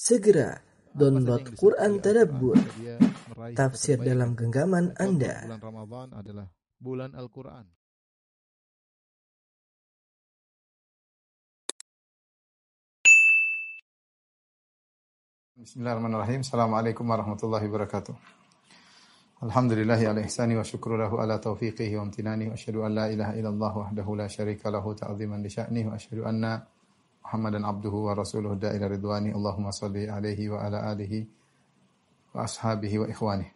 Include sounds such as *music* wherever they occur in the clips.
Segera download Quran Tadabbur, tafsir dalam genggaman Anda. Bulan Ramadan adalah bulan Al-Quran. Bismillahirrahmanirrahim. Assalamualaikum warahmatullahi wabarakatuh. Alhamdulillahi ala ihsani wa syukru lahu ala taufiqihi wa amtinani wa asyhadu an la ilaha illallah wahdahu la syarika lahu ta'ziman li sya'nihi wa asyhadu anna Muhammadan abduhu wa rasuluhu da'ila ridwani Allahumma salli alaihi wa ala alihi wa ashabihi wa ikhwani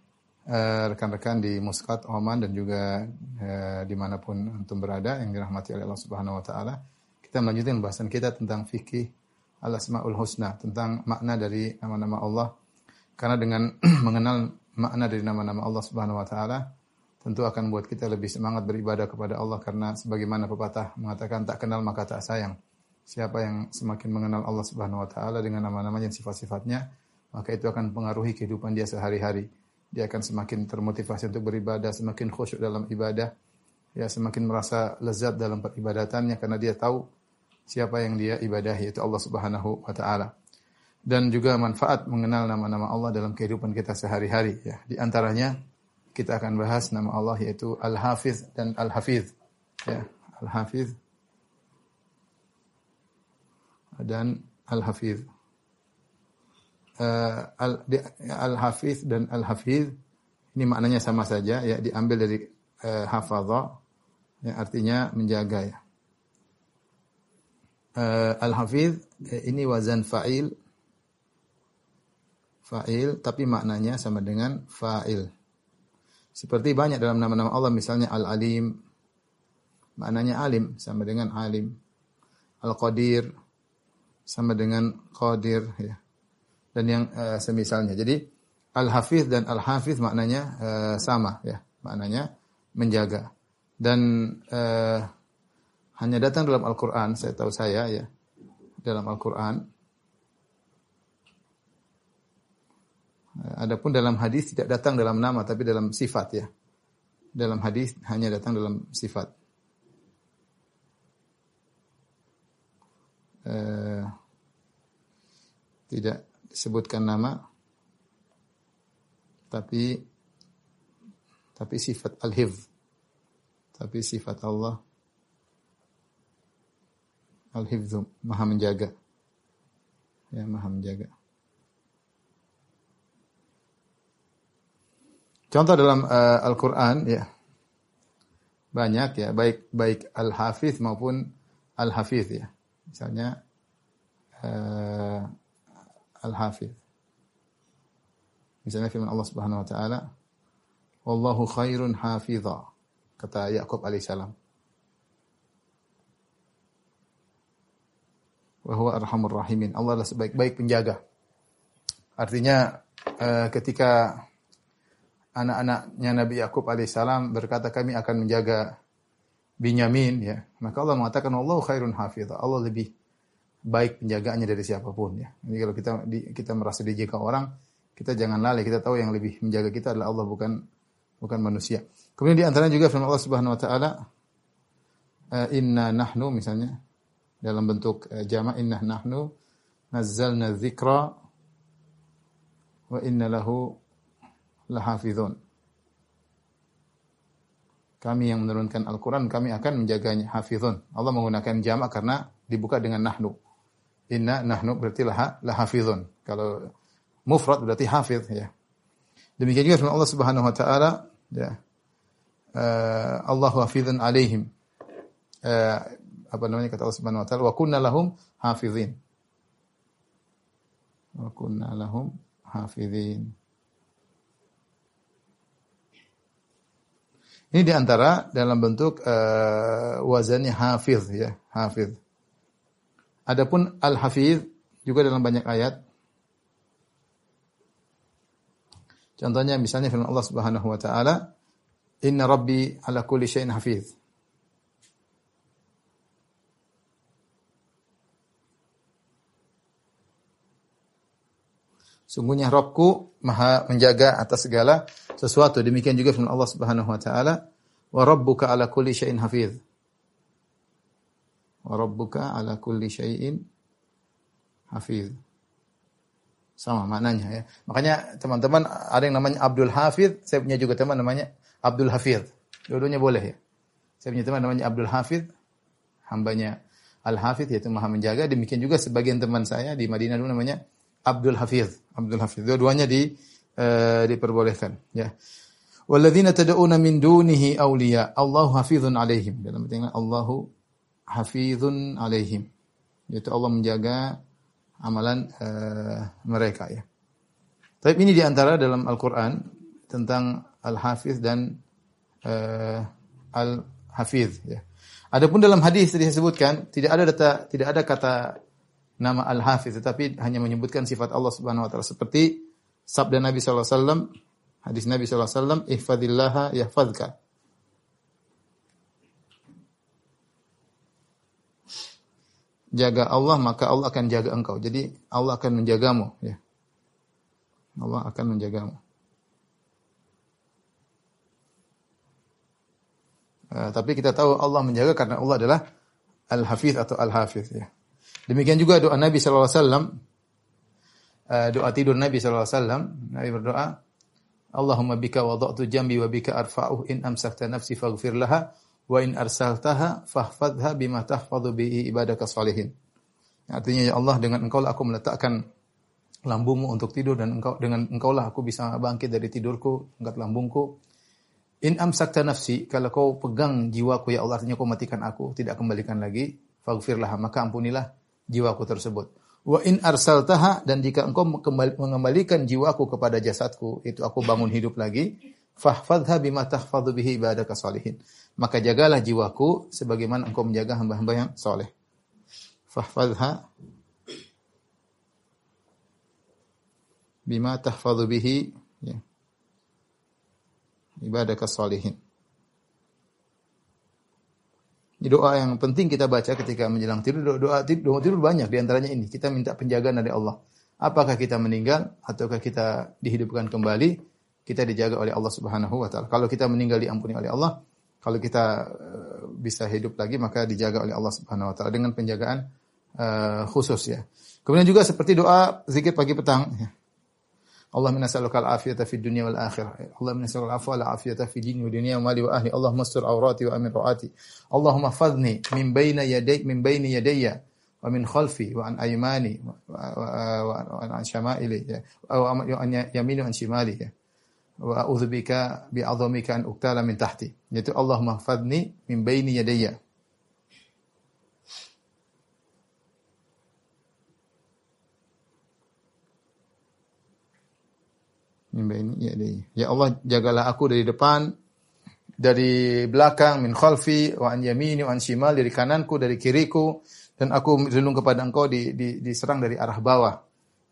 uh, rekan-rekan di Muscat, Oman dan juga uh, di mana pun antum berada yang dirahmati oleh Allah Subhanahu wa taala. Kita melanjutkan bahasan kita tentang fikih al-asmaul husna, tentang makna dari nama-nama Allah. Karena dengan *clears throat* mengenal makna dari nama-nama Allah Subhanahu wa taala tentu akan buat kita lebih semangat beribadah kepada Allah karena sebagaimana pepatah mengatakan tak kenal maka tak sayang. Siapa yang semakin mengenal Allah Subhanahu wa taala dengan nama-namanya dan sifat-sifatnya, maka itu akan mempengaruhi kehidupan dia sehari-hari. Dia akan semakin termotivasi untuk beribadah, semakin khusyuk dalam ibadah, ya semakin merasa lezat dalam peribadatannya karena dia tahu siapa yang dia ibadahi yaitu Allah Subhanahu wa taala. Dan juga manfaat mengenal nama-nama Allah dalam kehidupan kita sehari-hari ya. Di antaranya kita akan bahas nama Allah yaitu Al-Hafiz dan Al-Hafiz. Ya, Al-Hafiz dan Al-Hafiz. Uh, Al-Hafiz dan Al-Hafiz ini maknanya sama saja ya diambil dari uh, hafadha yang artinya menjaga ya. Uh, Al-Hafiz ini wazan fa'il fa'il tapi maknanya sama dengan fa'il. Seperti banyak dalam nama-nama Allah misalnya Al-Alim maknanya alim sama dengan alim. Al-Qadir sama dengan qadir ya. Dan yang uh, semisalnya. Jadi al-hafiz dan al-hafiz maknanya uh, sama ya, maknanya menjaga. Dan uh, hanya datang dalam Al-Qur'an, saya tahu saya ya. Dalam Al-Qur'an Adapun dalam hadis tidak datang dalam nama tapi dalam sifat ya. Dalam hadis hanya datang dalam sifat. Eh, tidak disebutkan nama tapi tapi sifat al-hifz tapi sifat Allah. Al-hifz maha menjaga. Ya maha menjaga. Contoh dalam uh, Al-Qur'an ya. Banyak ya. Baik baik al-hafiz maupun al-hafiz ya Misalnya uh, Al-Hafiz. Misalnya firman Allah Subhanahu wa taala, "Wallahu khairun hafiza." Kata Yakub alaihissalam. Wa huwa arhamur rahimin. Allah adalah sebaik-baik penjaga. Artinya uh, ketika anak-anaknya Nabi Yakub alaihissalam berkata kami akan menjaga Binyamin ya. Maka Allah mengatakan Allah khairun hafizah. Allah lebih baik penjagaannya dari siapa pun ya. Jadi kalau kita di, kita merasa dijaga orang, kita jangan lalai, kita tahu yang lebih menjaga kita adalah Allah bukan bukan manusia. Kemudian di antaranya juga firman Allah Subhanahu wa taala uh, inna nahnu misalnya dalam bentuk uh, jama' inna nahnu nazzalna dzikra wa inna lahu lahafizun kami yang menurunkan Al-Quran, kami akan menjaganya. Hafizun. Allah menggunakan jamak karena dibuka dengan nahnu. Inna nahnu berarti laha, lahafizun. Kalau mufrad berarti hafiz. Ya. Demikian juga firman Allah Subhanahu Wa Taala. Ya. Uh, Allahu hafizun alaihim. Uh, apa namanya kata Allah Subhanahu Wa Taala. Wa kunna lahum hafizin. Wa kunna lahum hafizin. Ini di antara dalam bentuk uh, wazannya hafiz ya, hafiz. Adapun al-hafiz juga dalam banyak ayat. Contohnya misalnya firman Allah Subhanahu wa taala, "Inna rabbi ala kulli syai'in hafiz." Sungguhnya Rabbku maha menjaga atas segala sesuatu. Demikian juga firman Allah Subhanahu wa taala, "Wa rabbuka ala kulli syai'in hafiz." Wa rabbuka ala kulli syai'in hafiz. Sama maknanya ya. Makanya teman-teman ada yang namanya Abdul Hafid, saya punya juga teman namanya Abdul Hafid. Dua-duanya boleh ya. Saya punya teman namanya Abdul Hafid, hambanya Al Hafid yaitu Maha menjaga. Demikian juga sebagian teman saya di Madinah dulu namanya Abdul Hafiz. Abdul Hafiz. Dua-duanya di uh, diperbolehkan ya. Walladzina tad'una min dunihi awliya Allahu hafizun alaihim. Dalam artinya Allahu hafizun alaihim. Yaitu Allah menjaga amalan uh, mereka ya. Tapi ini di antara dalam Al-Quran tentang Al-Hafiz dan uh, Al-Hafiz ya. Adapun dalam hadis tadi disebutkan tidak ada data tidak ada kata nama Al-Hafiz tetapi hanya menyebutkan sifat Allah Subhanahu wa taala seperti sabda Nabi sallallahu alaihi wasallam Hadis Nabi SAW, ihfadillaha yahfadka. Jaga Allah, maka Allah akan jaga engkau. Jadi Allah akan menjagamu. Ya. Allah akan menjagamu. Uh, tapi kita tahu Allah menjaga karena Allah adalah Al-Hafiz atau Al-Hafiz. Ya. Demikian juga doa Nabi SAW, uh, eh, doa tidur Nabi SAW, Nabi berdoa, Allahumma bika wada'tu jambi wa bika arfa'uh. In amsakta nafsi faghfir laha wa in arsaltaha fahfadha bima tahfadhu bihi ibadaka salihin. Artinya ya Allah dengan engkau lah aku meletakkan lambungmu untuk tidur dan engkau dengan engkau lah aku bisa bangkit dari tidurku, angkat lambungku. In amsakta nafsi, kalau kau pegang jiwaku ya Allah artinya kau matikan aku, tidak kembalikan lagi, faghfir laha, maka ampunilah jiwaku tersebut. Wa in arsaltaha dan jika engkau mengembalikan jiwaku kepada jasadku, itu aku bangun hidup lagi, fahfadha bima tahfadhu bihi ibadaka salihin. Maka jagalah jiwaku sebagaimana engkau menjaga hamba-hamba yang soleh. Fahfadha bima tahfadhu bihi ya. ibadaka salihin. Ini doa yang penting kita baca ketika menjelang tidur. Doa, doa, doa tidur banyak di antaranya ini. Kita minta penjagaan dari Allah. Apakah kita meninggal ataukah kita dihidupkan kembali? Kita dijaga oleh Allah Subhanahu wa taala. Kalau kita meninggal diampuni oleh Allah, kalau kita uh, bisa hidup lagi maka dijaga oleh Allah Subhanahu wa taala dengan penjagaan uh, khusus ya. Kemudian juga seperti doa zikir pagi petang. Allahumma nas'aluka al-afiyata fid dunya wal akhirah. Allahumma nas'aluka al-afwa wal afiyata fid dini wa dunya wa mali wa ahli. Allahumma astur awrati wa amin rawati. Allahumma fadni min baina yaday min baini yadayya wa min khalfi wa an aymani wa an syama'ili ya. Wa an yamini wa an shimali ya. Wa a'udzu bika bi 'azamika an uktala min tahti. Yaitu Allahumma fadni min baini yadayya Ya, ya Allah jagalah aku dari depan, dari belakang, min khalfi, wa an yamini, wa an shimal, dari kananku, dari kiriku, dan aku berlindung kepada engkau di, di, diserang dari arah bawah.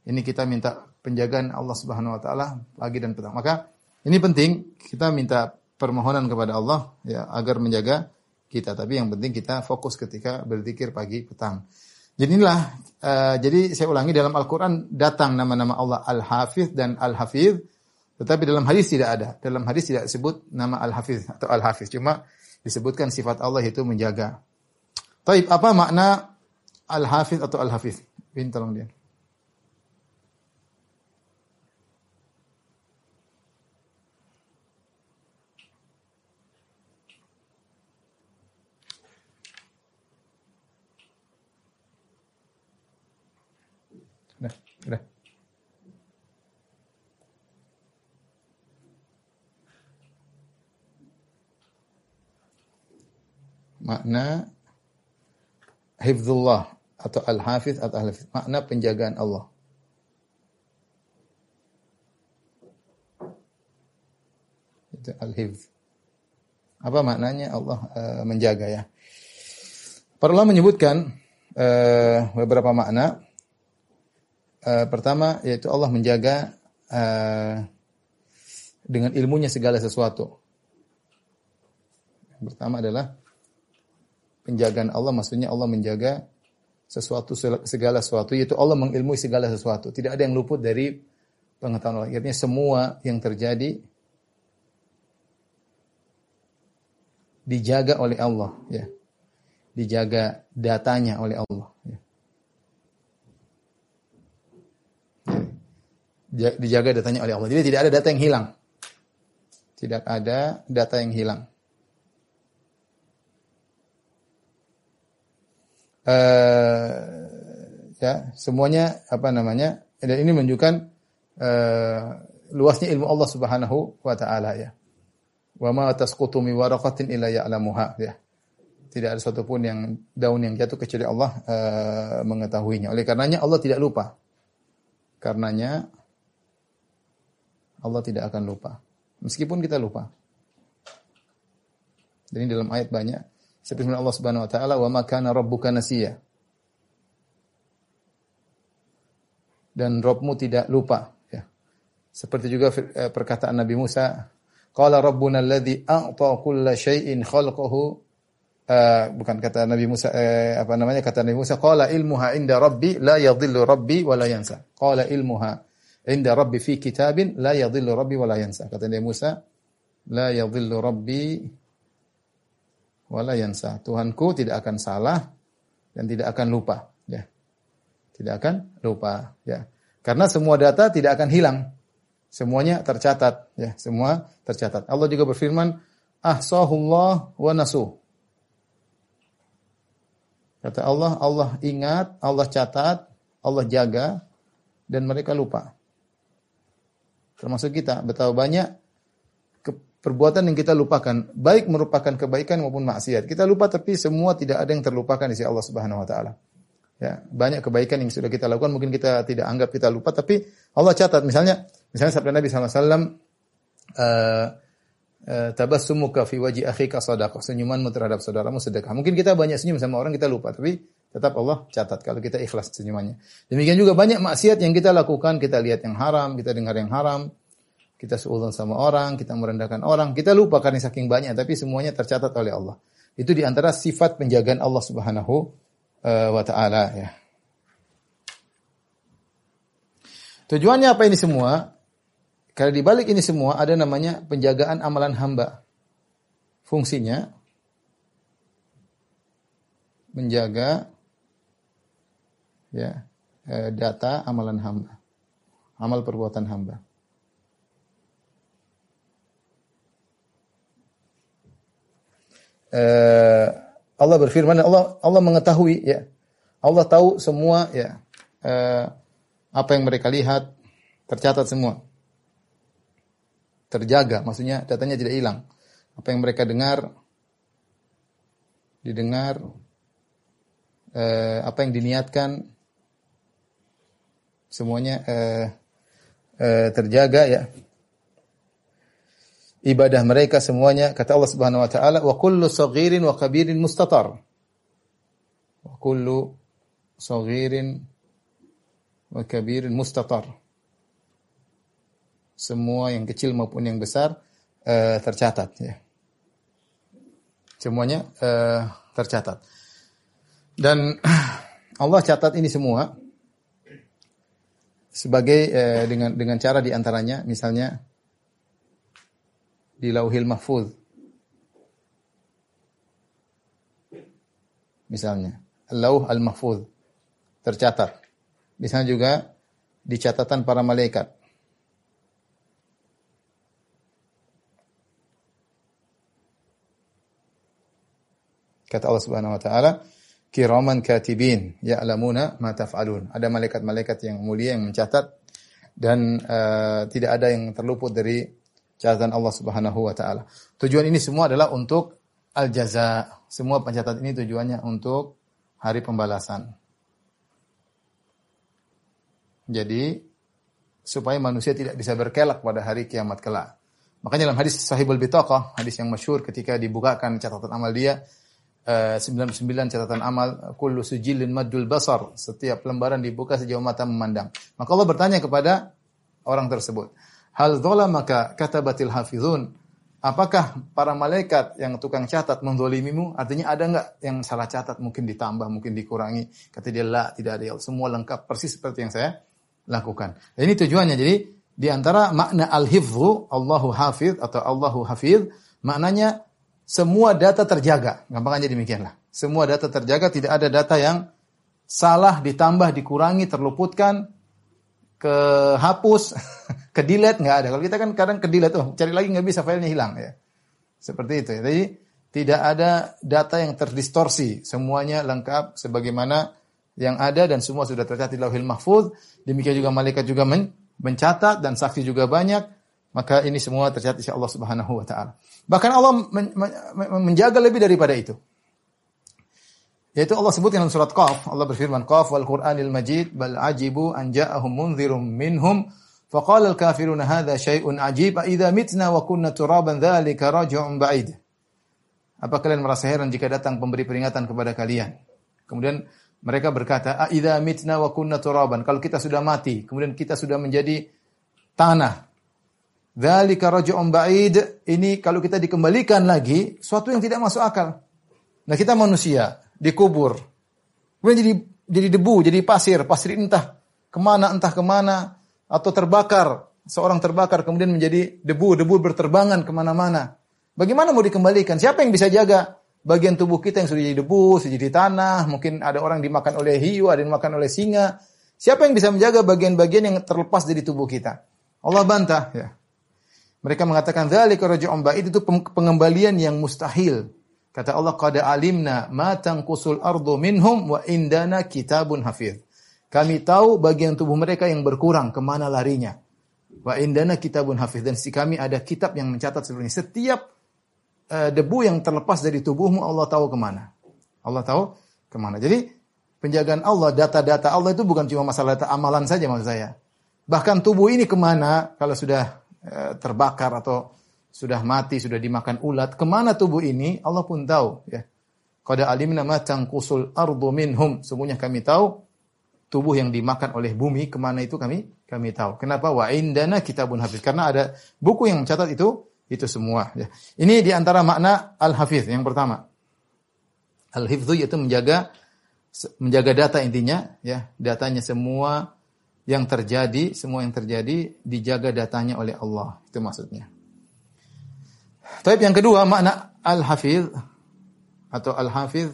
Ini kita minta penjagaan Allah Subhanahu wa taala pagi dan petang. Maka ini penting kita minta permohonan kepada Allah ya agar menjaga kita. Tapi yang penting kita fokus ketika berzikir pagi petang. Jadi inilah uh, jadi saya ulangi dalam Al-Qur'an datang nama-nama Allah Al-Hafiz dan Al-Hafiz tetapi dalam hadis tidak ada. Dalam hadis tidak disebut nama Al-Hafiz atau Al-Hafiz. Cuma disebutkan sifat Allah itu menjaga. Taib, apa makna Al-Hafiz atau Al-Hafiz? Bin tolong dia. Nah, udah. Makna hifzullah atau al-hafiz atau al-hafiz. Makna penjagaan Allah. Itu al-hifz. Apa maknanya Allah uh, menjaga ya? Para ulama menyebutkan uh, beberapa makna. Uh, pertama yaitu Allah menjaga uh, dengan ilmunya segala sesuatu. Yang pertama adalah penjagaan Allah maksudnya Allah menjaga sesuatu segala sesuatu yaitu Allah mengilmui segala sesuatu. Tidak ada yang luput dari pengetahuan Allah. Akhirnya semua yang terjadi dijaga oleh Allah ya. Dijaga datanya oleh Allah ya. Ja- Dijaga datanya oleh Allah. Jadi tidak ada data yang hilang. Tidak ada data yang hilang. Eh, ya, semuanya apa namanya? Dan ini menunjukkan eh, luasnya ilmu Allah Subhanahu wa taala ya. Wa ma tasqutu min waraqatin illa ya'lamuha ya. Tidak ada satupun yang daun yang jatuh kecuali Allah eh, mengetahuinya. Oleh karenanya Allah tidak lupa. Karenanya Allah tidak akan lupa. Meskipun kita lupa. Ini dalam ayat banyak. Seperti Allah Subhanahu wa taala, "Wa ma kana rabbuka nasiya." Dan Rabbmu tidak lupa, ya. Seperti juga eh, perkataan Nabi Musa, "Qala rabbuna alladhi a'ta kulla syai'in khalqahu" Eh, bukan kata Nabi Musa eh, apa namanya kata Nabi Musa qala ilmuha inda rabbi la yadhillu rabbi wa la yansa qala ilmuha inda rabbi fi kitabin la yadhillu rabbi wa la yansa kata Nabi Musa la yadhillu rabbi wala yansa. Tuhanku tidak akan salah dan tidak akan lupa, ya. Tidak akan lupa, ya. Karena semua data tidak akan hilang. Semuanya tercatat, ya. Semua tercatat. Allah juga berfirman, "Ahsahullah wa nasuh." Kata Allah, Allah ingat, Allah catat, Allah jaga dan mereka lupa. Termasuk kita, betapa banyak perbuatan yang kita lupakan, baik merupakan kebaikan maupun maksiat. Kita lupa tapi semua tidak ada yang terlupakan di sisi Allah Subhanahu wa taala. Ya, banyak kebaikan yang sudah kita lakukan mungkin kita tidak anggap kita lupa tapi Allah catat misalnya misalnya sabda Nabi sallallahu alaihi wasallam uh, uh, tabassumuka fi wajhi akhika sadaqah senyumanmu terhadap saudaramu sedekah. Mungkin kita banyak senyum sama orang kita lupa tapi tetap Allah catat kalau kita ikhlas senyumannya. Demikian juga banyak maksiat yang kita lakukan, kita lihat yang haram, kita dengar yang haram, kita seuzon sama orang, kita merendahkan orang, kita lupa karena saking banyak, tapi semuanya tercatat oleh Allah. Itu di antara sifat penjagaan Allah Subhanahu uh, wa Ta'ala. Ya. Tujuannya apa ini semua? Karena di balik ini semua ada namanya penjagaan amalan hamba. Fungsinya menjaga ya data amalan hamba, amal perbuatan hamba. Uh, Allah berfirman Allah Allah mengetahui ya. Allah tahu semua ya. Uh, apa yang mereka lihat tercatat semua. Terjaga maksudnya datanya tidak hilang. Apa yang mereka dengar didengar uh, apa yang diniatkan semuanya uh, uh, terjaga ya ibadah mereka semuanya kata Allah Subhanahu wa taala wa kullu saghirin wa kabirin mustatar. Wa kullu saghirin wa kabirin mustatar. Semua yang kecil maupun yang besar uh, tercatat ya. Semuanya uh, tercatat. Dan *clears throat* Allah catat ini semua sebagai uh, dengan dengan cara di antaranya misalnya di Lauhil Mahfuz. Misalnya, Lauh Al-Mahfuz tercatat. Misalnya juga di catatan para malaikat. Kata Allah Subhanahu wa taala, kiraman katibin ya'lamuna ma taf'alun. Ada malaikat-malaikat yang mulia yang mencatat dan uh, tidak ada yang terluput dari catatan Allah Subhanahu wa taala. Tujuan ini semua adalah untuk al jaza. Semua pencatat ini tujuannya untuk hari pembalasan. Jadi supaya manusia tidak bisa berkelak pada hari kiamat kelak. Makanya dalam hadis Sahibul Bitaqah, hadis yang masyhur ketika dibukakan catatan amal dia, 99 eh, catatan amal kullu sujilin madul basar setiap lembaran dibuka sejauh mata memandang maka Allah bertanya kepada orang tersebut Hal maka kata batil hafizun. Apakah para malaikat yang tukang catat mendolimimu? Artinya ada enggak yang salah catat? Mungkin ditambah, mungkin dikurangi. Kata dia, lah, tidak ada. Semua lengkap persis seperti yang saya lakukan. Dan ini tujuannya. Jadi, di antara makna al-hifzu, Allahu hafiz atau Allahu hafiz, maknanya semua data terjaga. Gampang aja demikianlah. Semua data terjaga, tidak ada data yang salah, ditambah, dikurangi, terluputkan, kehapus, *laughs* ke delete nggak ada. Kalau kita kan kadang ke delete tuh, cari lagi nggak bisa filenya hilang ya. Seperti itu. Ya. Jadi tidak ada data yang terdistorsi, semuanya lengkap sebagaimana yang ada dan semua sudah tercatat di Lauhil Mahfuz. Demikian juga malaikat juga men mencatat dan saksi juga banyak. Maka ini semua tercatat di Allah Subhanahu wa taala. Bahkan Allah men men menjaga lebih daripada itu. Yaitu Allah sebut dalam surat Qaf, Allah berfirman, "Qaf wal Qur'anil Majid bal ajibu an ja'ahum munzirum minhum faqala al kafiruna hadha syai'un ajib idza mitna wa kunna turaban dzalika raj'un ba'id." Apa kalian merasa heran jika datang pemberi peringatan kepada kalian? Kemudian mereka berkata, "A idza mitna wa kunna turaban." Kalau kita sudah mati, kemudian kita sudah menjadi tanah. Dzalika raj'un ba'id. Ini kalau kita dikembalikan lagi, suatu yang tidak masuk akal. Nah, kita manusia, dikubur. Kemudian jadi jadi debu, jadi pasir, pasir entah ke mana, entah ke mana, atau terbakar. Seorang terbakar kemudian menjadi debu, debu berterbangan ke mana-mana. Bagaimana mau dikembalikan? Siapa yang bisa jaga bagian tubuh kita yang sudah jadi debu, sudah jadi tanah, mungkin ada orang dimakan oleh hiu, ada yang dimakan oleh singa. Siapa yang bisa menjaga bagian-bagian yang terlepas dari tubuh kita? Allah bantah ya. Mereka mengatakan dzalika raj'un ba'id itu pengembalian yang mustahil. Kata Allah, qad alimna ma tanqusul ardu minhum wa indana kitabun hafiz. Kami tahu bagian tubuh mereka yang berkurang, ke mana larinya. Wa indana kitabun hafiz. Dan si kami ada kitab yang mencatat sebenarnya. Setiap uh, debu yang terlepas dari tubuhmu, Allah tahu ke mana. Allah tahu ke mana. Jadi, penjagaan Allah, data-data Allah itu bukan cuma masalah data amalan saja maksud saya. Bahkan tubuh ini ke mana, kalau sudah uh, terbakar atau sudah mati, sudah dimakan ulat, ke mana tubuh ini? Allah pun tahu. Ya. Qad alimna ma tanqusul ardu minhum. Sungguhnya kami tahu tubuh yang dimakan oleh bumi ke mana itu kami kami tahu. Kenapa? Wa indana kitabun hafiz. Karena ada buku yang mencatat itu itu semua. Ya. Ini di antara makna al-hafiz yang pertama. Al-hifzu yaitu menjaga menjaga data intinya ya datanya semua yang terjadi semua yang terjadi dijaga datanya oleh Allah itu maksudnya Taib yang kedua makna al-hafiz atau al-hafiz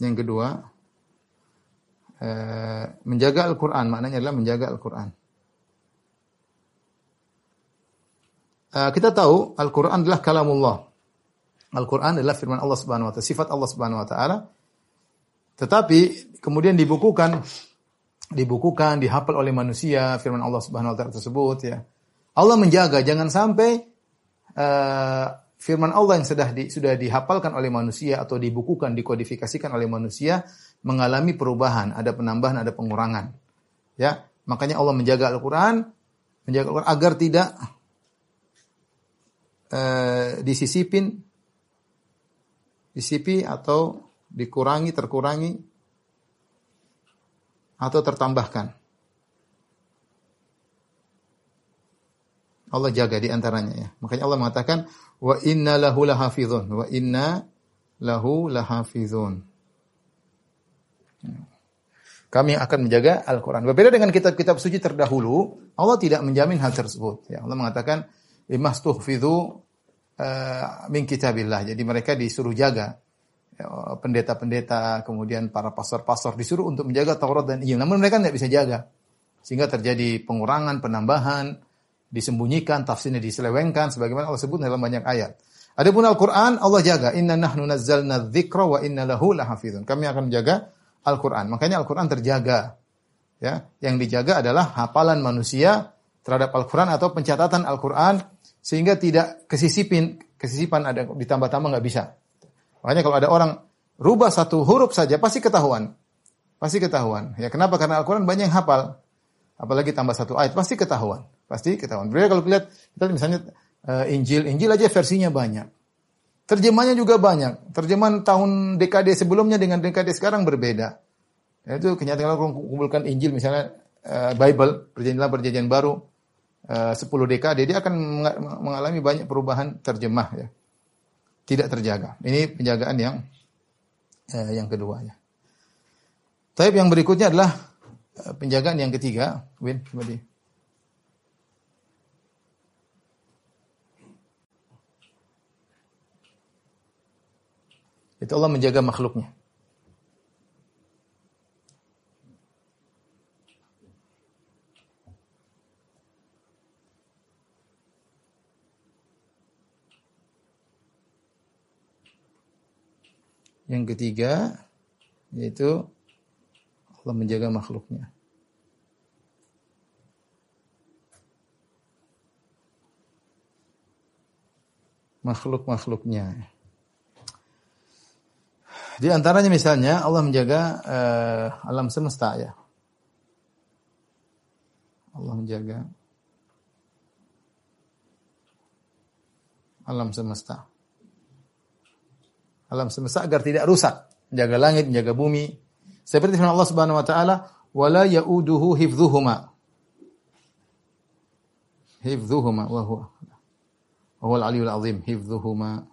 yang kedua eh, menjaga Al-Qur'an maknanya adalah menjaga Al-Qur'an. Eh, kita tahu Al-Qur'an adalah kalamullah. Al-Qur'an adalah firman Allah Subhanahu wa taala, sifat Allah Subhanahu wa taala. Tetapi kemudian dibukukan dibukukan, dihafal oleh manusia firman Allah Subhanahu wa taala tersebut ya. Allah menjaga jangan sampai uh, firman Allah yang sudah di, sudah dihafalkan oleh manusia atau dibukukan, dikodifikasikan oleh manusia mengalami perubahan, ada penambahan, ada pengurangan. Ya, makanya Allah menjaga Al-Qur'an, menjaga Al-Qur'an agar tidak uh, disisipin disipi atau dikurangi, terkurangi atau tertambahkan. Allah jaga di antaranya ya. Makanya Allah mengatakan wa inna lahu lahafizun wa inna lahu lahafizun. Kami akan menjaga Al-Quran. Berbeda dengan kitab-kitab suci terdahulu, Allah tidak menjamin hal tersebut. Ya, Allah mengatakan, imastuhfidhu uh, min kitabillah. Jadi mereka disuruh jaga. Ya, pendeta-pendeta, kemudian para pastor-pastor disuruh untuk menjaga Taurat dan Injil. Namun mereka tidak bisa jaga. Sehingga terjadi pengurangan, penambahan, disembunyikan, tafsirnya diselewengkan sebagaimana Allah sebut dalam banyak ayat. Adapun Al-Qur'an Allah jaga, inna nahnu nazzalna dzikra wa inna lahu lahafizun. Kami akan menjaga Al-Qur'an. Makanya Al-Qur'an terjaga. Ya, yang dijaga adalah hafalan manusia terhadap Al-Qur'an atau pencatatan Al-Qur'an sehingga tidak kesisipin, kesisipan ada ditambah-tambah nggak bisa. Makanya kalau ada orang rubah satu huruf saja pasti ketahuan. Pasti ketahuan. Ya kenapa? Karena Al-Qur'an banyak yang hafal. Apalagi tambah satu ayat pasti ketahuan. Pasti ketahuan. Berbeda kalau lihat kita misalnya uh, Injil, Injil aja versinya banyak. Terjemahnya juga banyak. Terjemahan tahun dekade sebelumnya dengan dekade sekarang berbeda. Itu kenyataan kalau kumpulkan Injil misalnya uh, Bible, perjanjian perjanjian baru, uh, 10 dekade, dia akan mengalami banyak perubahan terjemah ya. Tidak terjaga. Ini penjagaan yang uh, yang kedua ya. Tapi yang berikutnya adalah penjagaan yang ketiga. Win, kembali. Itu Allah menjaga makhluknya. Yang ketiga yaitu Allah menjaga makhluknya. Makhluk-makhluknya. Di antaranya misalnya Allah menjaga uh, alam semesta ya. Allah menjaga alam semesta. Alam semesta agar tidak rusak, menjaga langit, menjaga bumi. Seperti firman Allah Subhanahu wa taala, "Wala yauduhu hifdhuhuma." Hifdhuhuma wa huwa wa huwal aliyul azim, hifdhuhuma.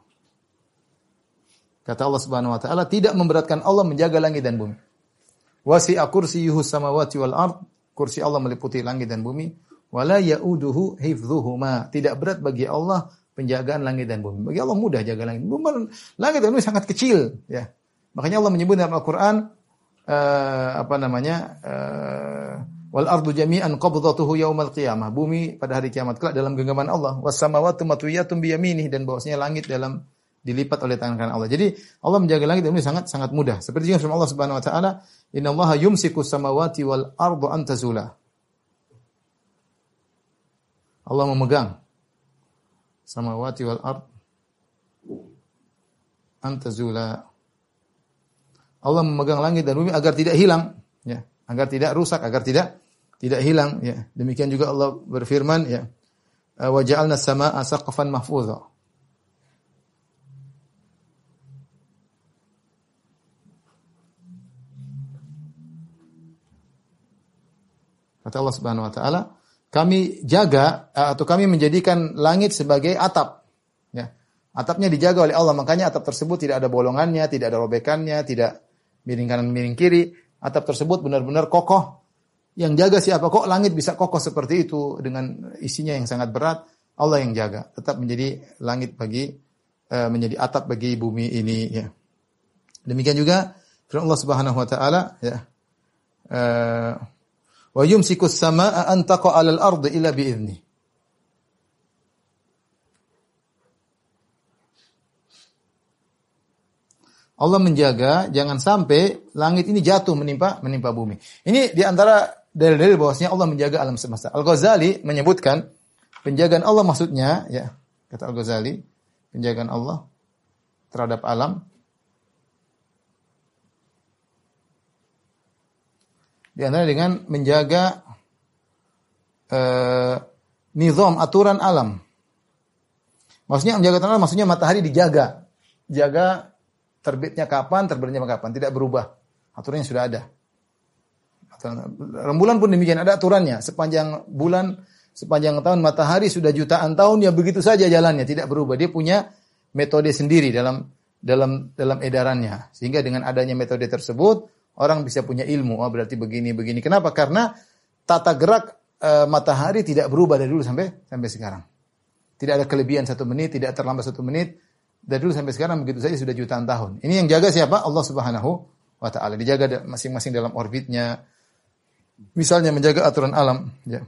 Kata Allah Subhanahu wa taala, tidak memberatkan Allah menjaga langit dan bumi. Wasi'a kursiyyuhu samawati wal ard. Kursi Allah meliputi langit dan bumi. Wala ya'uduhu hifdhuhuma. Tidak berat bagi Allah penjagaan langit dan bumi. Bagi Allah mudah jaga langit. Bumi, langit dan bumi sangat kecil, ya. Makanya Allah menyebut dalam Al-Qur'an uh, apa namanya? Uh, wal ardu jami'an qabdatuhu yaumal qiyamah. Bumi pada hari kiamat kelak dalam genggaman Allah. Was samawati matwiyatun biyaminih dan bahwasanya langit dalam dilipat oleh tangan kanan Allah. Jadi Allah menjaga langit dan bumi sangat sangat mudah. Seperti juga firman Allah Subhanahu wa taala, "Inna yumsiku samawati wal ardu an tazula." Allah memegang samawati wal ard an tazula. Allah memegang langit dan bumi agar tidak hilang, ya, agar tidak rusak, agar tidak tidak hilang, ya. Demikian juga Allah berfirman, ya, "Wa ja'alna as-samaa'a saqfan mahfuzah." Kata Allah Subhanahu wa taala, kami jaga eh, atau kami menjadikan langit sebagai atap. Ya. Atapnya dijaga oleh Allah, makanya atap tersebut tidak ada bolongannya, tidak ada robekannya, tidak miring kanan miring kiri. Atap tersebut benar-benar kokoh. Yang jaga siapa kok langit bisa kokoh seperti itu dengan isinya yang sangat berat? Allah yang jaga. Tetap menjadi langit bagi uh, menjadi atap bagi bumi ini ya. Demikian juga firman Allah Subhanahu wa taala ya. Uh, Wa yumsiku as-samaa'a an taqa 'alal ardi illa bi'idznih. Allah menjaga jangan sampai langit ini jatuh menimpa menimpa bumi. Ini di antara dalil-dalil bahwasanya Allah menjaga alam semesta. Al-Ghazali menyebutkan penjagaan Allah maksudnya ya, kata Al-Ghazali, penjagaan Allah terhadap alam Di antara dengan menjaga uh, nizam aturan alam. Maksudnya menjaga aturan maksudnya matahari dijaga. Jaga terbitnya kapan, terbitnya kapan, tidak berubah. Aturannya sudah ada. Rembulan pun demikian ada aturannya. Sepanjang bulan, sepanjang tahun matahari sudah jutaan tahun ya begitu saja jalannya, tidak berubah. Dia punya metode sendiri dalam dalam dalam edarannya. Sehingga dengan adanya metode tersebut, Orang bisa punya ilmu, oh berarti begini begini. Kenapa? Karena tata gerak e, matahari tidak berubah dari dulu sampai sampai sekarang. Tidak ada kelebihan satu menit, tidak terlambat satu menit. Dari dulu sampai sekarang begitu saja sudah jutaan tahun. Ini yang jaga siapa? Allah Subhanahu wa taala. Dijaga masing-masing dalam orbitnya. Misalnya menjaga aturan alam, ya.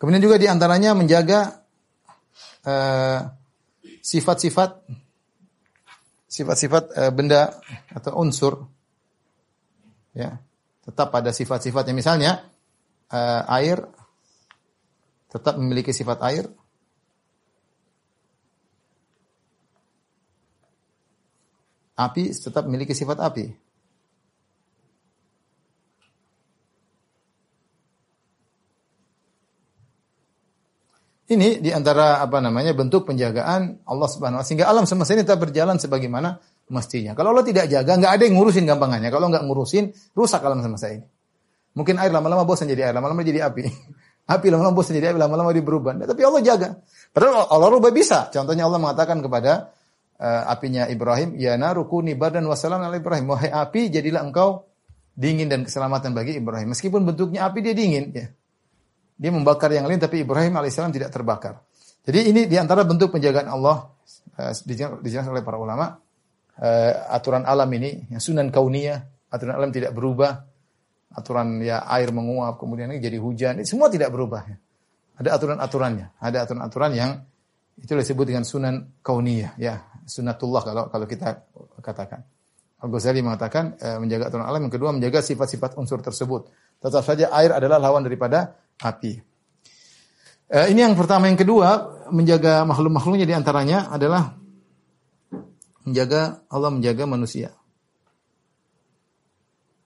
Kemudian juga di antaranya menjaga eh, sifat-sifat uh, sifat-sifat e, benda atau unsur ya tetap pada sifat-sifatnya. Misalnya e, air tetap memiliki sifat air. Api tetap memiliki sifat api Ini di antara apa namanya bentuk penjagaan Allah Subhanahu Wa sehingga alam semesta ini tetap berjalan sebagaimana mestinya. Kalau Allah tidak jaga, nggak ada yang ngurusin gampangannya. Kalau nggak ngurusin, rusak alam semesta ini. Mungkin air lama-lama bosan jadi air, lama-lama jadi api. *laughs* api lama-lama bosan jadi api, lama-lama dia berubah. Nah, tapi Allah jaga. Padahal Allah rubah bisa. Contohnya Allah mengatakan kepada uh, apinya Ibrahim, ya narukuni badan wasalam ala Ibrahim. Wahai api, jadilah engkau dingin dan keselamatan bagi Ibrahim. Meskipun bentuknya api dia dingin, ya. Dia membakar yang lain tapi Ibrahim alaihissalam tidak terbakar. Jadi ini di antara bentuk penjagaan Allah uh, dijelaskan oleh para ulama. Uh, aturan alam ini, yang sunan kauniyah, aturan alam tidak berubah. Aturan ya air menguap kemudian ini jadi hujan, ini semua tidak berubah. Ada aturan-aturannya, ada aturan-aturan yang itu disebut dengan sunan kauniyah ya. Sunnatullah kalau kalau kita katakan. Al-Ghazali mengatakan e, menjaga aturan alam, yang kedua menjaga sifat-sifat unsur tersebut. Tetap saja air adalah lawan daripada api. E, ini yang pertama, yang kedua menjaga makhluk-makhluknya di antaranya adalah menjaga Allah menjaga manusia.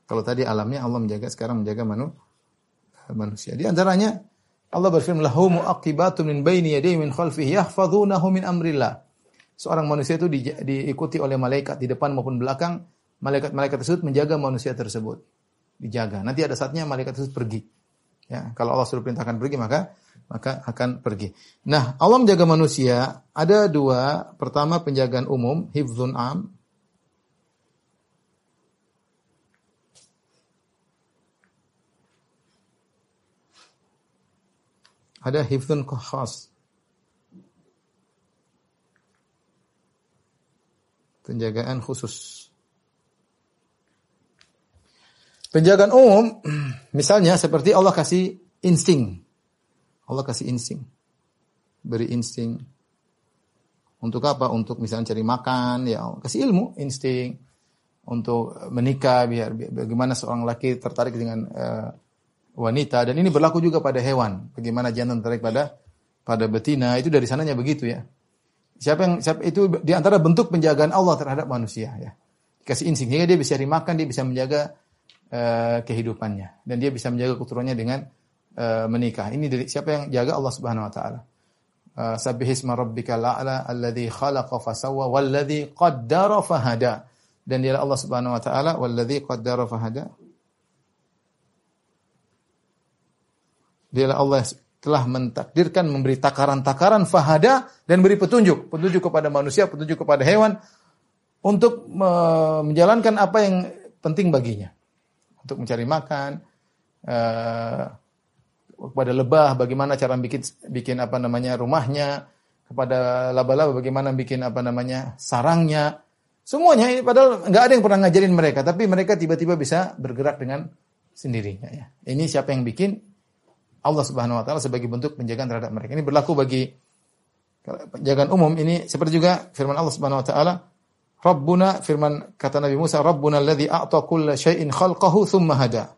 Kalau tadi alamnya Allah menjaga, sekarang menjaga manu, manusia. Di antaranya Allah berfirman, "Lahu mu'aqibatun min baini yadayhi min khalfihi yahfazunahu min amrillah." seorang manusia itu di, diikuti oleh malaikat di depan maupun belakang, malaikat-malaikat tersebut menjaga manusia tersebut. Dijaga. Nanti ada saatnya malaikat tersebut pergi. Ya, kalau Allah sudah perintahkan pergi maka maka akan pergi. Nah, Allah menjaga manusia ada dua. Pertama penjagaan umum, hifzun am. Ada hifzun khas. penjagaan khusus. Penjagaan umum, *clears throat* misalnya seperti Allah kasih insting. Allah kasih insting. Beri insting. Untuk apa? Untuk misalnya cari makan, ya kasih ilmu, insting. Untuk menikah, biar, biar bagaimana seorang laki tertarik dengan uh, wanita. Dan ini berlaku juga pada hewan. Bagaimana jantan tertarik pada pada betina, itu dari sananya begitu ya. Siapa yang siapa itu di antara bentuk penjagaan Allah terhadap manusia ya. Kasih insting sehingga dia bisa dimakan, dia bisa menjaga uh, kehidupannya dan dia bisa menjaga keturunannya dengan uh, menikah. Ini dari siapa yang jaga Allah Subhanahu wa taala. Uh, Sabbihisma rabbikal a'la alladzi khalaqa fasawwa walladzi qaddara fahada. Dan dia Allah Subhanahu wa taala walladzi qaddara fahada. Dialah Allah telah mentakdirkan memberi takaran-takaran fahada dan beri petunjuk, petunjuk kepada manusia, petunjuk kepada hewan untuk menjalankan apa yang penting baginya. Untuk mencari makan, uh, kepada lebah bagaimana cara bikin bikin apa namanya rumahnya, kepada laba-laba bagaimana bikin apa namanya sarangnya. Semuanya ini padahal nggak ada yang pernah ngajarin mereka, tapi mereka tiba-tiba bisa bergerak dengan sendirinya ya. Ini siapa yang bikin? Allah Subhanahu wa taala sebagai bentuk penjagaan terhadap mereka. Ini berlaku bagi penjagaan umum ini seperti juga firman Allah Subhanahu wa taala Rabbuna firman kata Nabi Musa Rabbuna alladzi a'ta kulla syai'in khalqahu thumma hada.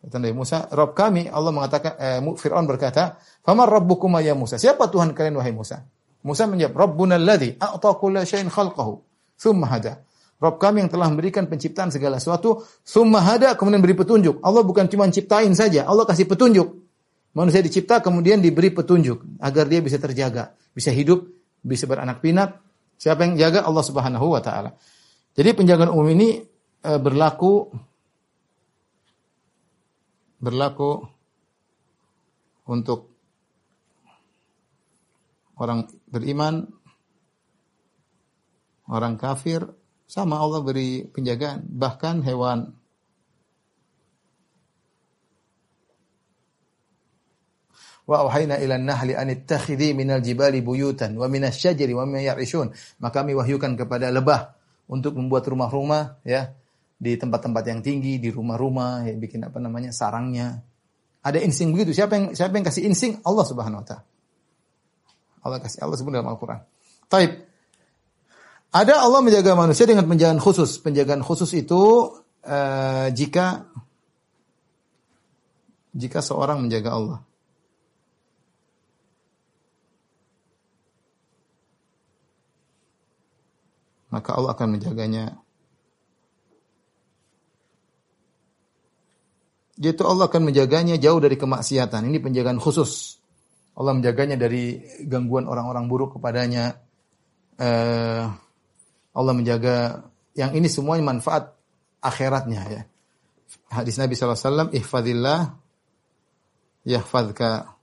Kata Nabi Musa, Rabb kami Allah mengatakan eh, Firaun berkata, "Faman rabbukuma ya Musa?" Siapa Tuhan kalian wahai Musa? Musa menjawab, "Rabbuna alladzi a'ta kulla syai'in khalqahu thumma hada." Rob kami yang telah memberikan penciptaan segala sesuatu, summa hada kemudian beri petunjuk. Allah bukan cuma ciptain saja, Allah kasih petunjuk. Manusia dicipta kemudian diberi petunjuk agar dia bisa terjaga, bisa hidup, bisa beranak pinak. Siapa yang jaga? Allah Subhanahu wa taala. Jadi penjagaan umum ini e, berlaku berlaku untuk orang beriman, orang kafir, sama Allah beri penjagaan, bahkan hewan. Wa auhayna ila nahli an ittakhidhi minal jibali buyutan wa minas syajari wa. Maka kami wahyukan kepada lebah untuk membuat rumah-rumah ya di tempat-tempat yang tinggi, di rumah-rumah, ya bikin apa namanya sarangnya. Ada insting begitu. Siapa yang siapa yang kasih insting? Allah Subhanahu wa taala. Allah kasih Allah sebut dalam Al-Qur'an. Taib. Ada Allah menjaga manusia dengan penjagaan khusus. Penjagaan khusus itu uh, jika jika seorang menjaga Allah. Maka Allah akan menjaganya. Yaitu Allah akan menjaganya jauh dari kemaksiatan. Ini penjagaan khusus. Allah menjaganya dari gangguan orang-orang buruk kepadanya. Uh, Allah menjaga yang ini semuanya manfaat akhiratnya ya. Hadis Nabi SAW, ihfadillah yahfadka.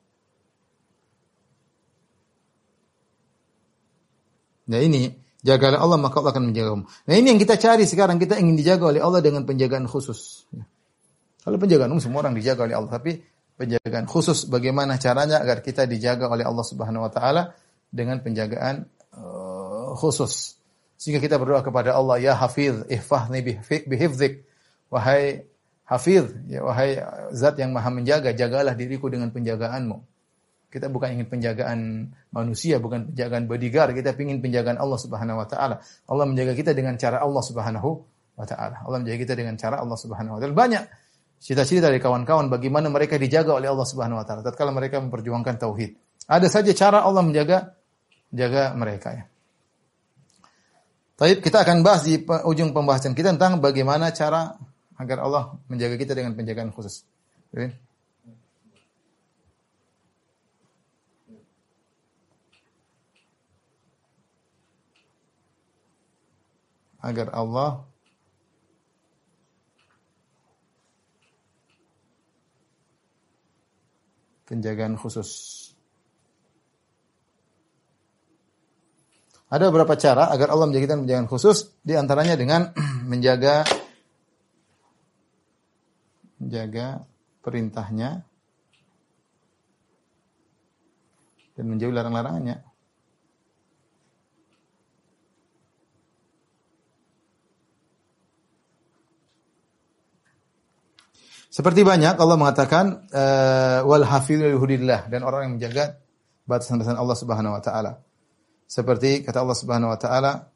Nah ini, jagalah Allah maka Allah akan menjagamu. Nah ini yang kita cari sekarang, kita ingin dijaga oleh Allah dengan penjagaan khusus. Ya. Kalau penjagaan umum semua orang dijaga oleh Allah, tapi penjagaan khusus bagaimana caranya agar kita dijaga oleh Allah Subhanahu wa taala dengan penjagaan uh, khusus. Sehingga kita berdoa kepada Allah, ya Hafiz, ihfahni bihifzik. Wahai Hafiz, ya wahai zat yang maha menjaga, jagalah diriku dengan penjagaanmu. Kita bukan ingin penjagaan manusia, bukan penjagaan bodyguard, kita ingin penjagaan Allah Subhanahu wa taala. Allah menjaga kita dengan cara Allah Subhanahu wa taala. Allah menjaga kita dengan cara Allah Subhanahu wa taala. Banyak cita-cita dari kawan-kawan bagaimana mereka dijaga oleh Allah Subhanahu wa taala tatkala mereka memperjuangkan tauhid. Ada saja cara Allah menjaga jaga mereka ya. Baik, kita akan bahas di ujung pembahasan kita tentang bagaimana cara agar Allah menjaga kita dengan penjagaan khusus. Agar Allah penjagaan khusus. Ada beberapa cara agar Allah menjaga kita penjagaan khusus, di antaranya dengan *clears throat* menjaga menjaga perintahnya dan menjauhi larang-larangannya. Seperti banyak Allah mengatakan uh, wal hafizul hudillah dan orang yang menjaga batasan-batasan Allah Subhanahu wa taala. Seperti kata Allah Subhanahu wa taala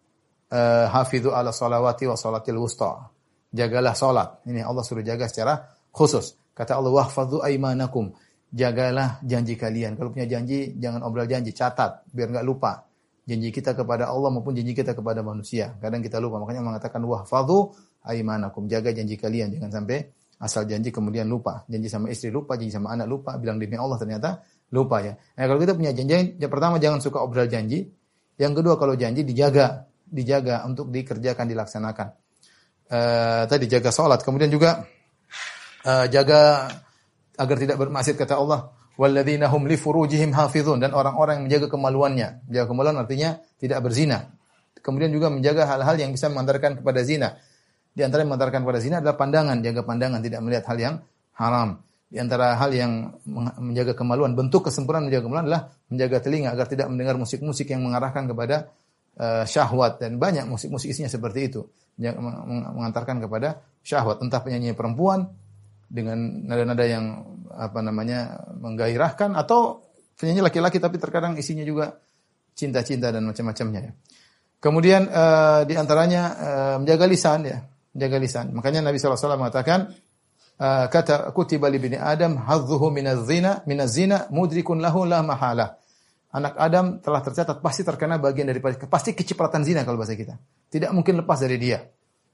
uh, hafizu ala salawati wa salatil wusta. Jagalah salat. Ini Allah suruh jaga secara khusus. Kata Allah wahfazu aimanakum. Jagalah janji kalian. Kalau punya janji jangan obrol janji, catat biar enggak lupa. Janji kita kepada Allah maupun janji kita kepada manusia. Kadang kita lupa. Makanya mengatakan wahfazu aimanakum. Jaga janji kalian jangan sampai asal janji kemudian lupa. Janji sama istri lupa, janji sama anak lupa, bilang demi Allah ternyata lupa ya. Nah, kalau kita punya janji, yang pertama jangan suka obral janji. Yang kedua kalau janji dijaga, dijaga untuk dikerjakan, dilaksanakan. Uh, tadi jaga sholat, kemudian juga uh, jaga agar tidak bermaksiat kata Allah. Walladzina hum li furujihim hafizun dan orang-orang yang menjaga kemaluannya. Menjaga kemaluan artinya tidak berzina. Kemudian juga menjaga hal-hal yang bisa mengantarkan kepada zina. Di antara yang mengantarkan pada zina adalah pandangan, jaga pandangan, tidak melihat hal yang haram. Di antara hal yang menjaga kemaluan, bentuk kesempurnaan menjaga kemaluan adalah menjaga telinga agar tidak mendengar musik-musik yang mengarahkan kepada uh, syahwat dan banyak musik-musik isinya seperti itu mengantarkan kepada syahwat entah penyanyi perempuan dengan nada-nada yang apa namanya menggairahkan atau penyanyi laki-laki tapi terkadang isinya juga cinta-cinta dan macam-macamnya ya. Kemudian uh, di antaranya uh, menjaga lisan ya jaga lisan. Makanya Nabi SAW mengatakan, uh, kata kutiba li bini Adam hadzuhu minaz zina minaz zina mudrikun lahu la mahala. Anak Adam telah tercatat pasti terkena bagian dari pasti kecipratan zina kalau bahasa kita. Tidak mungkin lepas dari dia.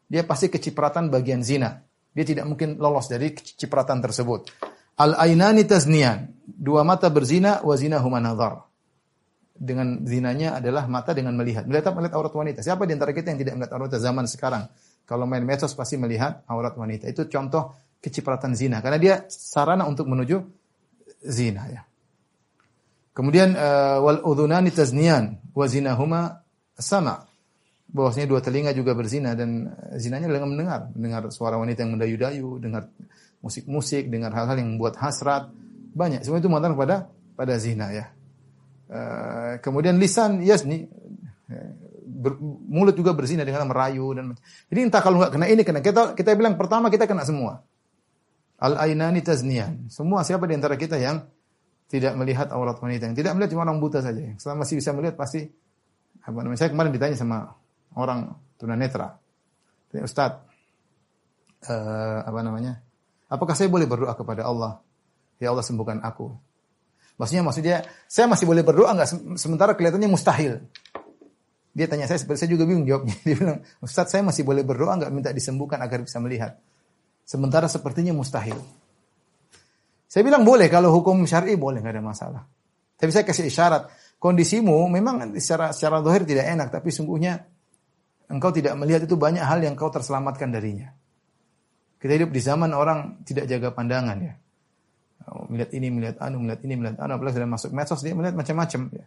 Dia pasti kecipratan bagian zina. Dia tidak mungkin lolos dari kecipratan tersebut. Al ainani taznian. Dua mata berzina wa zina huma. Dengan zinanya adalah mata dengan melihat. Melihat Melihat aurat wanita. Siapa di antara kita yang tidak melihat aurat zaman sekarang? Kalau main medsos pasti melihat aurat wanita. Itu contoh kecipratan zina karena dia sarana untuk menuju zina ya. Kemudian uh, wal udhunani tazniyan wa zinahuma sama. Bahwasanya dua telinga juga berzina dan zinanya dengan mendengar, mendengar suara wanita yang mendayu-dayu, dengar musik-musik, dengar hal-hal yang membuat hasrat. Banyak semua itu mengantar kepada pada zina ya. Uh, kemudian lisan yasni ber, mulut juga berzina dengan merayu dan jadi entah kalau nggak kena ini kena kita kita bilang pertama kita kena semua. Al ainani taznian semua siapa di antara kita yang tidak melihat aurat wanita yang tidak melihat cuma orang buta saja. Selama masih bisa melihat pasti apa namanya saya kemarin ditanya sama orang tunanetra. Ustaz uh, apa namanya apakah saya boleh berdoa kepada Allah? Ya Allah sembuhkan aku. Maksudnya maksudnya saya masih boleh berdoa nggak? Sementara kelihatannya mustahil dia tanya saya, saya juga bingung jawabnya. *laughs* Dia bilang, Ustaz saya masih boleh berdoa nggak minta disembuhkan agar bisa melihat. Sementara sepertinya mustahil. Saya bilang boleh kalau hukum syar'i boleh nggak ada masalah. Tapi saya kasih isyarat, kondisimu memang secara secara dohir tidak enak, tapi sungguhnya engkau tidak melihat itu banyak hal yang kau terselamatkan darinya. Kita hidup di zaman orang tidak jaga pandangan ya. Melihat ini, melihat anu, melihat ini, melihat anu, apalagi sudah masuk medsos dia melihat macam-macam ya.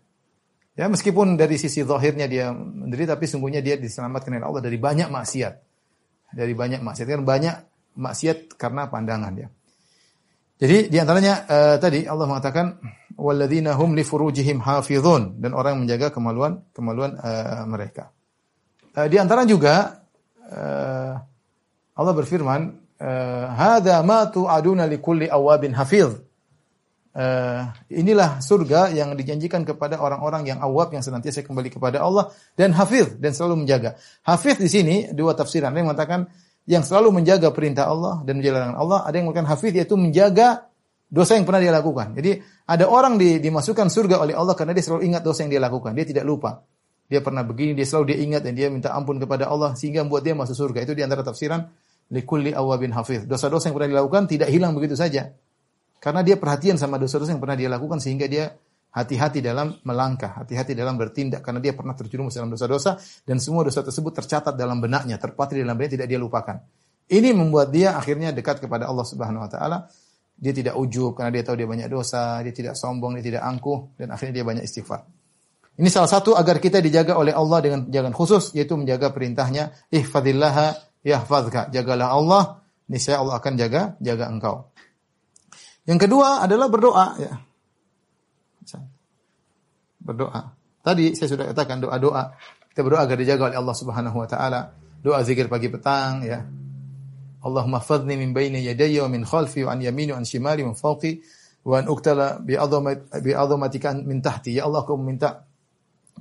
Ya meskipun dari sisi zahirnya dia menderita tapi sungguhnya dia diselamatkan oleh Allah dari banyak maksiat. Dari banyak maksiat. Kan banyak maksiat karena pandangan ya. Jadi di antaranya uh, tadi Allah mengatakan walladzina hum li furujihim hafizun dan orang yang menjaga kemaluan kemaluan uh, mereka. Uh, di antara juga uh, Allah berfirman hadza ma tu'aduna likulli awabin hafiz. Uh, inilah surga yang dijanjikan kepada orang-orang yang awab yang senantiasa kembali kepada Allah dan hafiz dan selalu menjaga. Hafiz di sini dua tafsiran. Ada yang mengatakan yang selalu menjaga perintah Allah dan menjalankan Allah, ada yang mengatakan hafiz yaitu menjaga dosa yang pernah dia lakukan. Jadi ada orang di, dimasukkan surga oleh Allah karena dia selalu ingat dosa yang dia lakukan. Dia tidak lupa. Dia pernah begini, dia selalu dia ingat dan dia minta ampun kepada Allah sehingga membuat dia masuk surga. Itu di antara tafsiran likulli awabin hafiz. Dosa-dosa yang pernah dilakukan tidak hilang begitu saja. Karena dia perhatian sama dosa-dosa yang pernah dia lakukan sehingga dia hati-hati dalam melangkah, hati-hati dalam bertindak karena dia pernah terjerumus dalam dosa-dosa dan semua dosa tersebut tercatat dalam benaknya, terpatri dalam benaknya tidak dia lupakan. Ini membuat dia akhirnya dekat kepada Allah Subhanahu wa taala. Dia tidak ujub karena dia tahu dia banyak dosa, dia tidak sombong, dia tidak angkuh dan akhirnya dia banyak istighfar. Ini salah satu agar kita dijaga oleh Allah dengan jagaan khusus yaitu menjaga perintahnya ihfadillaha yahfazka. Jagalah Allah, niscaya Allah akan jaga jaga engkau. Yang kedua adalah berdoa ya. Berdoa. Tadi saya sudah katakan doa-doa. Kita berdoa agar dijaga oleh Allah Subhanahu wa taala. Doa zikir pagi petang ya. Allahumma fadni min baini yadayya wa min khalfi wa an yamini wa an shimali wa fawqi wa an uktala bi bi azamatika min tahti. Ya Allah, aku meminta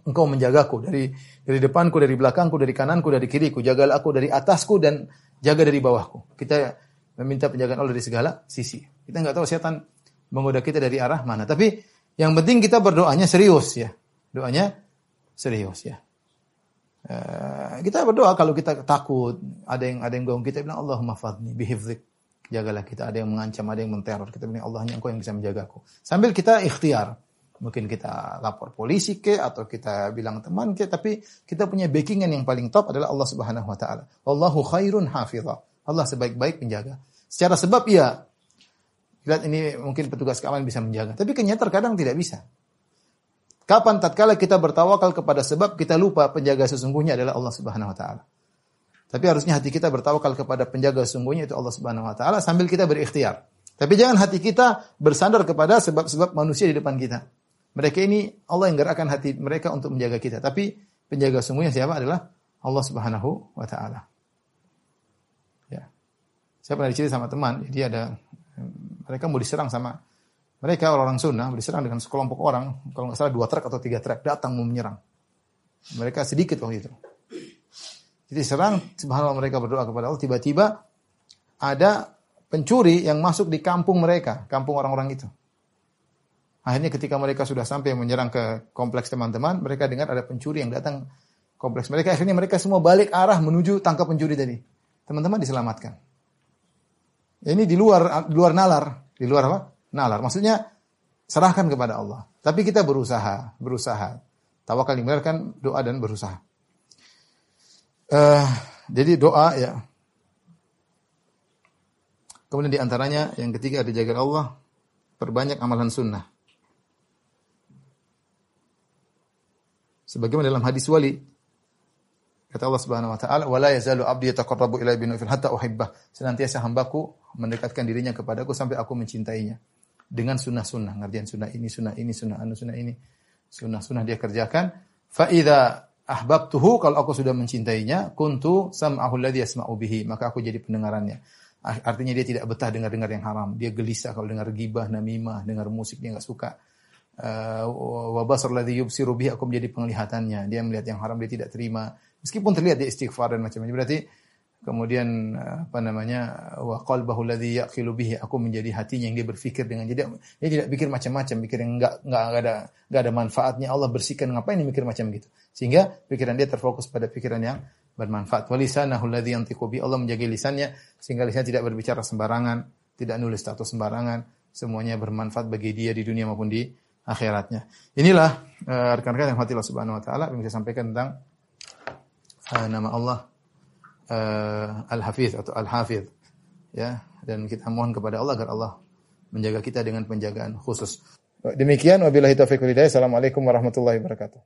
Engkau menjagaku dari dari depanku, dari belakangku, dari kananku, dari kiriku. Jagalah aku dari atasku dan jaga dari bawahku. Kita meminta penjagaan Allah dari segala sisi. Kita nggak tahu setan menggoda kita dari arah mana. Tapi yang penting kita berdoanya serius ya. Doanya serius ya. Uh, kita berdoa kalau kita takut, ada yang ada yang ganggu kita bilang Allahumma fadni bihifzik. Jagalah kita, ada yang mengancam, ada yang menteror. Kita bilang Allah hanya Engkau yang bisa menjagaku. Sambil kita ikhtiar. Mungkin kita lapor polisi ke atau kita bilang teman ke, tapi kita punya backingan yang paling top adalah Allah Subhanahu wa taala. Wallahu khairun hafizah. Allah sebaik-baik penjaga. Secara sebab ya lihat ini mungkin petugas keamanan bisa menjaga, tapi kenyataan terkadang tidak bisa. Kapan tatkala kita bertawakal kepada sebab kita lupa penjaga sesungguhnya adalah Allah Subhanahu wa taala. Tapi harusnya hati kita bertawakal kepada penjaga sesungguhnya itu Allah Subhanahu wa taala sambil kita berikhtiar. Tapi jangan hati kita bersandar kepada sebab-sebab manusia di depan kita. Mereka ini Allah yang gerakkan hati mereka untuk menjaga kita. Tapi penjaga sesungguhnya siapa adalah Allah Subhanahu wa taala. Ya. Saya pernah dicerita sama teman, jadi ada mereka mau diserang sama mereka orang-orang sunnah diserang dengan sekelompok orang, kalau nggak salah dua truk atau tiga truk datang mau menyerang. Mereka sedikit waktu itu. Jadi serang, subhanallah mereka berdoa kepada Allah, tiba-tiba ada pencuri yang masuk di kampung mereka, kampung orang-orang itu. Akhirnya ketika mereka sudah sampai menyerang ke kompleks teman-teman, mereka dengar ada pencuri yang datang kompleks mereka. Akhirnya mereka semua balik arah menuju tangkap pencuri tadi. Teman-teman diselamatkan. Ini di luar di luar nalar, di luar apa? nalar. Maksudnya serahkan kepada Allah. Tapi kita berusaha, berusaha. Tawakal kan doa dan berusaha. Uh, jadi doa ya. Kemudian di antaranya yang ketiga ada Allah, perbanyak amalan sunnah. Sebagaimana dalam hadis wali kata Allah Subhanahu wa taala, "Wala yazalu 'abdi yataqarrabu ilayya bin hatta uhibbah." Senantiasa hambaku mendekatkan dirinya kepadaku sampai aku mencintainya dengan sunnah-sunnah, ngerjain sunnah ini, sunnah ini, sunnah anu, sunnah ini. Sunnah-sunnah dia kerjakan. Fa idza ahbabtuhu kalau aku sudah mencintainya, kuntu sam'ahu alladhi yasma'u bihi, maka aku jadi pendengarannya. Artinya dia tidak betah dengar-dengar yang haram. Dia gelisah kalau dengar gibah, namimah, dengar musik dia enggak suka. Uh, wa basar aku menjadi penglihatannya. Dia melihat yang haram dia tidak terima. Meskipun terlihat dia istighfar dan macam-macam. Berarti kemudian apa namanya wa qalbahu alladhi yaqilu aku menjadi hatinya yang dia berpikir dengan jadi dia tidak pikir macam-macam pikir yang enggak enggak ada enggak ada manfaatnya. Allah bersihkan ngapain mikir macam gitu? Sehingga pikiran dia terfokus pada pikiran yang bermanfaat. Walisanahu alladhi yantiqu bi Allah menjaga lisannya sehingga lisannya tidak berbicara sembarangan tidak nulis status sembarangan. Semuanya bermanfaat bagi dia di dunia maupun di akhiratnya. Inilah uh, rekan-rekan yang hati Allah Subhanahu wa taala yang saya sampaikan tentang uh, nama Allah uh, al-hafiz atau al-hafiz ya dan kita mohon kepada Allah agar Allah menjaga kita dengan penjagaan khusus. Demikian wabillahi taufiq walhidayah. Assalamualaikum warahmatullahi wabarakatuh.